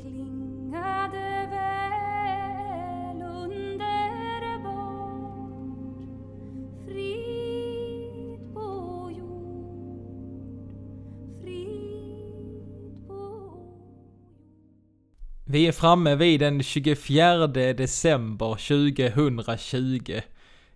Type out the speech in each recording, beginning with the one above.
klingade väl underbart frid på jord, frid på jord. Vi är framme vid den 24 december 2020,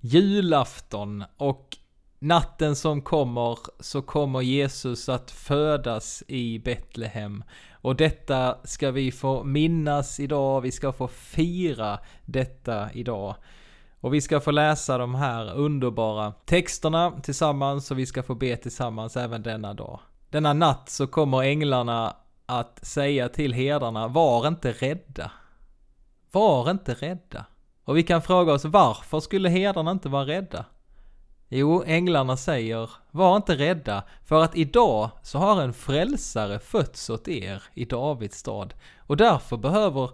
julafton och Natten som kommer så kommer Jesus att födas i Betlehem. Och detta ska vi få minnas idag, vi ska få fira detta idag. Och vi ska få läsa de här underbara texterna tillsammans och vi ska få be tillsammans även denna dag. Denna natt så kommer änglarna att säga till herdarna, var inte rädda. Var inte rädda. Och vi kan fråga oss, varför skulle herdarna inte vara rädda? Jo, änglarna säger, var inte rädda, för att idag så har en frälsare fötts åt er i Davids stad. Och därför behöver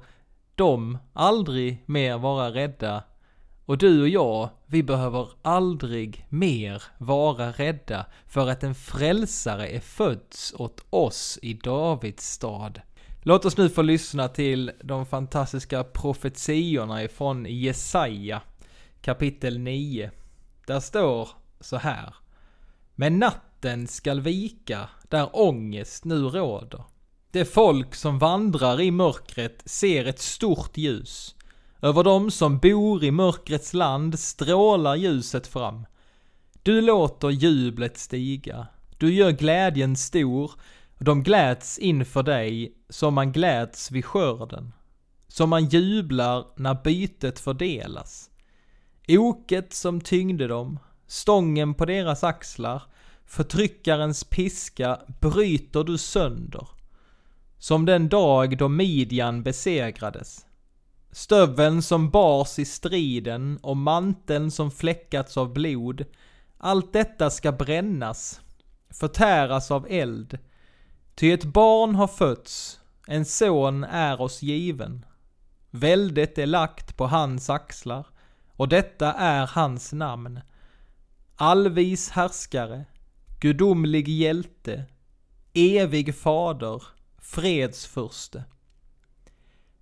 de aldrig mer vara rädda och du och jag, vi behöver aldrig mer vara rädda för att en frälsare är född åt oss i Davids stad. Låt oss nu få lyssna till de fantastiska profetiorna ifrån Jesaja kapitel 9. Där står så här. Men natten skall vika där ångest nu råder. Det folk som vandrar i mörkret ser ett stort ljus. Över dem som bor i mörkrets land strålar ljuset fram. Du låter jublet stiga. Du gör glädjen stor. De gläds inför dig som man gläds vid skörden. Som man jublar när bytet fördelas. Oket som tyngde dem, stången på deras axlar, förtryckarens piska bryter du sönder. Som den dag då Midjan besegrades. Stöveln som bars i striden och manteln som fläckats av blod. Allt detta ska brännas, förtäras av eld. Ty ett barn har fötts, en son är oss given. Väldet är lagt på hans axlar, och detta är hans namn. Allvis härskare, gudomlig hjälte, evig fader, fredsfurste.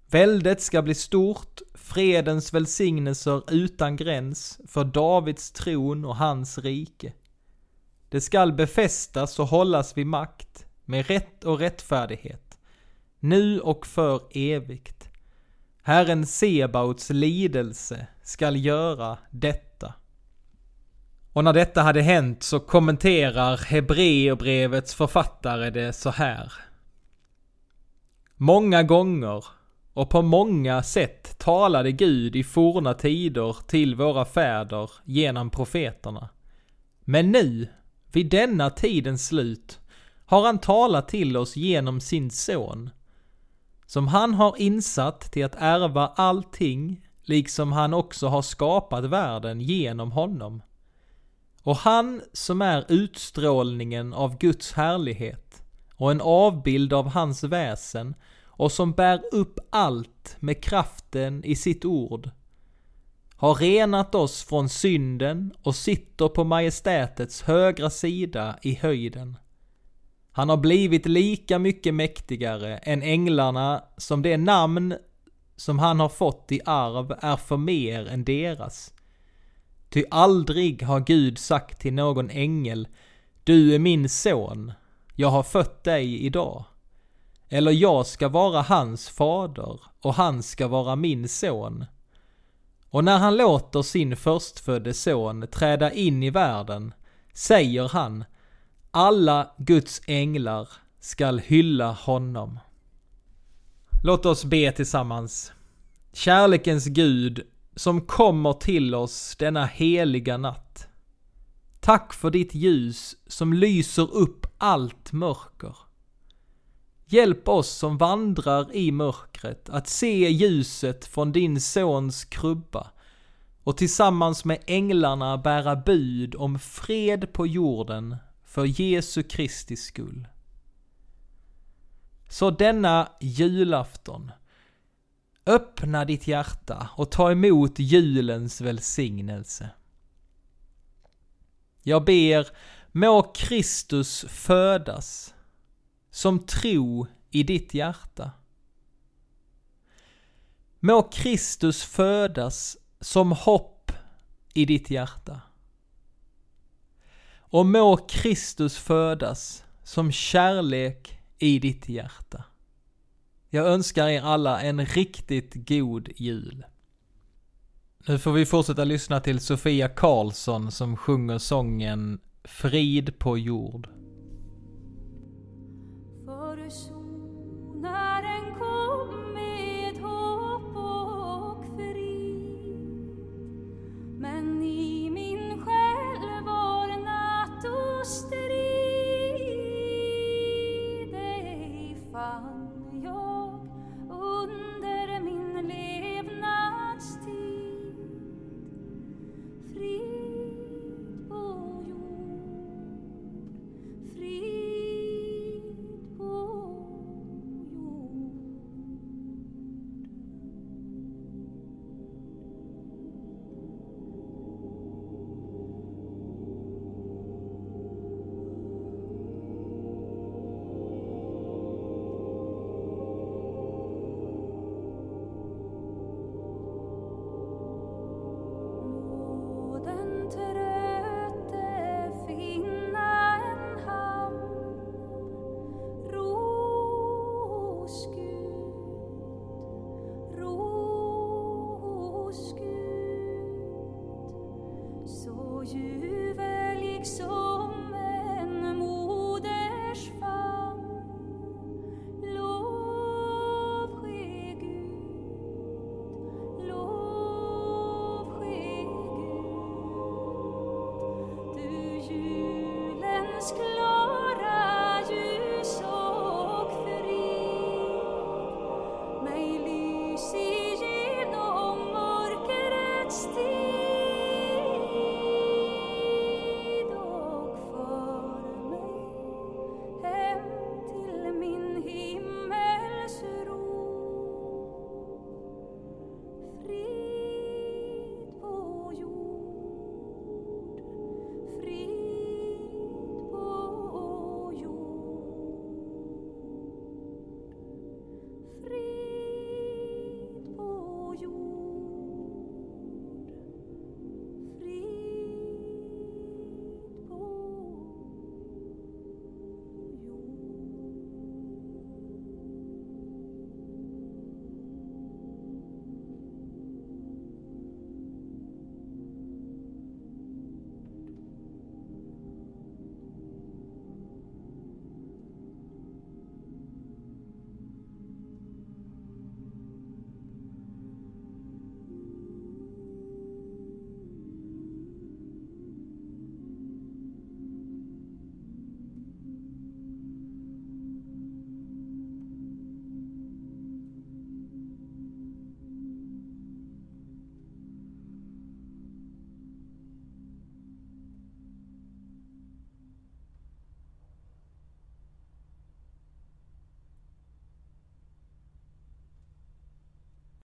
Väldet ska bli stort, fredens välsignelser utan gräns för Davids tron och hans rike. Det skall befästas och hållas vid makt med rätt och rättfärdighet, nu och för evigt. Herren Sebaots lidelse skall göra detta. Och när detta hade hänt så kommenterar Hebreerbrevets författare det så här. Många gånger och på många sätt talade Gud i forna tider till våra fäder genom profeterna. Men nu, vid denna tidens slut, har han talat till oss genom sin son, som han har insatt till att ärva allting, liksom han också har skapat världen genom honom. Och han som är utstrålningen av Guds härlighet och en avbild av hans väsen och som bär upp allt med kraften i sitt ord, har renat oss från synden och sitter på majestätets högra sida i höjden. Han har blivit lika mycket mäktigare än änglarna som det namn som han har fått i arv är för mer än deras. Ty aldrig har Gud sagt till någon ängel, du är min son, jag har fött dig idag. Eller jag ska vara hans fader och han ska vara min son. Och när han låter sin förstfödde son träda in i världen säger han alla Guds änglar skall hylla honom. Låt oss be tillsammans. Kärlekens Gud som kommer till oss denna heliga natt. Tack för ditt ljus som lyser upp allt mörker. Hjälp oss som vandrar i mörkret att se ljuset från din sons krubba och tillsammans med änglarna bära bud om fred på jorden för Jesu Kristi skull. Så denna julafton, öppna ditt hjärta och ta emot julens välsignelse. Jag ber, må Kristus födas som tro i ditt hjärta. Må Kristus födas som hopp i ditt hjärta. Och må Kristus födas som kärlek i ditt hjärta. Jag önskar er alla en riktigt god jul. Nu får vi fortsätta lyssna till Sofia Karlsson som sjunger sången Frid på jord.